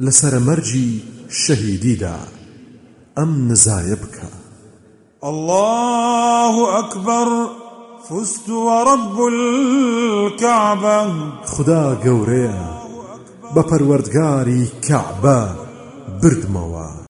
لسر مرجي شهيدي دا أم نزايبك الله أكبر فزت ورب الكعبة. خدا قوريا بپروردگاری کعبه کەعبە بردمەوە.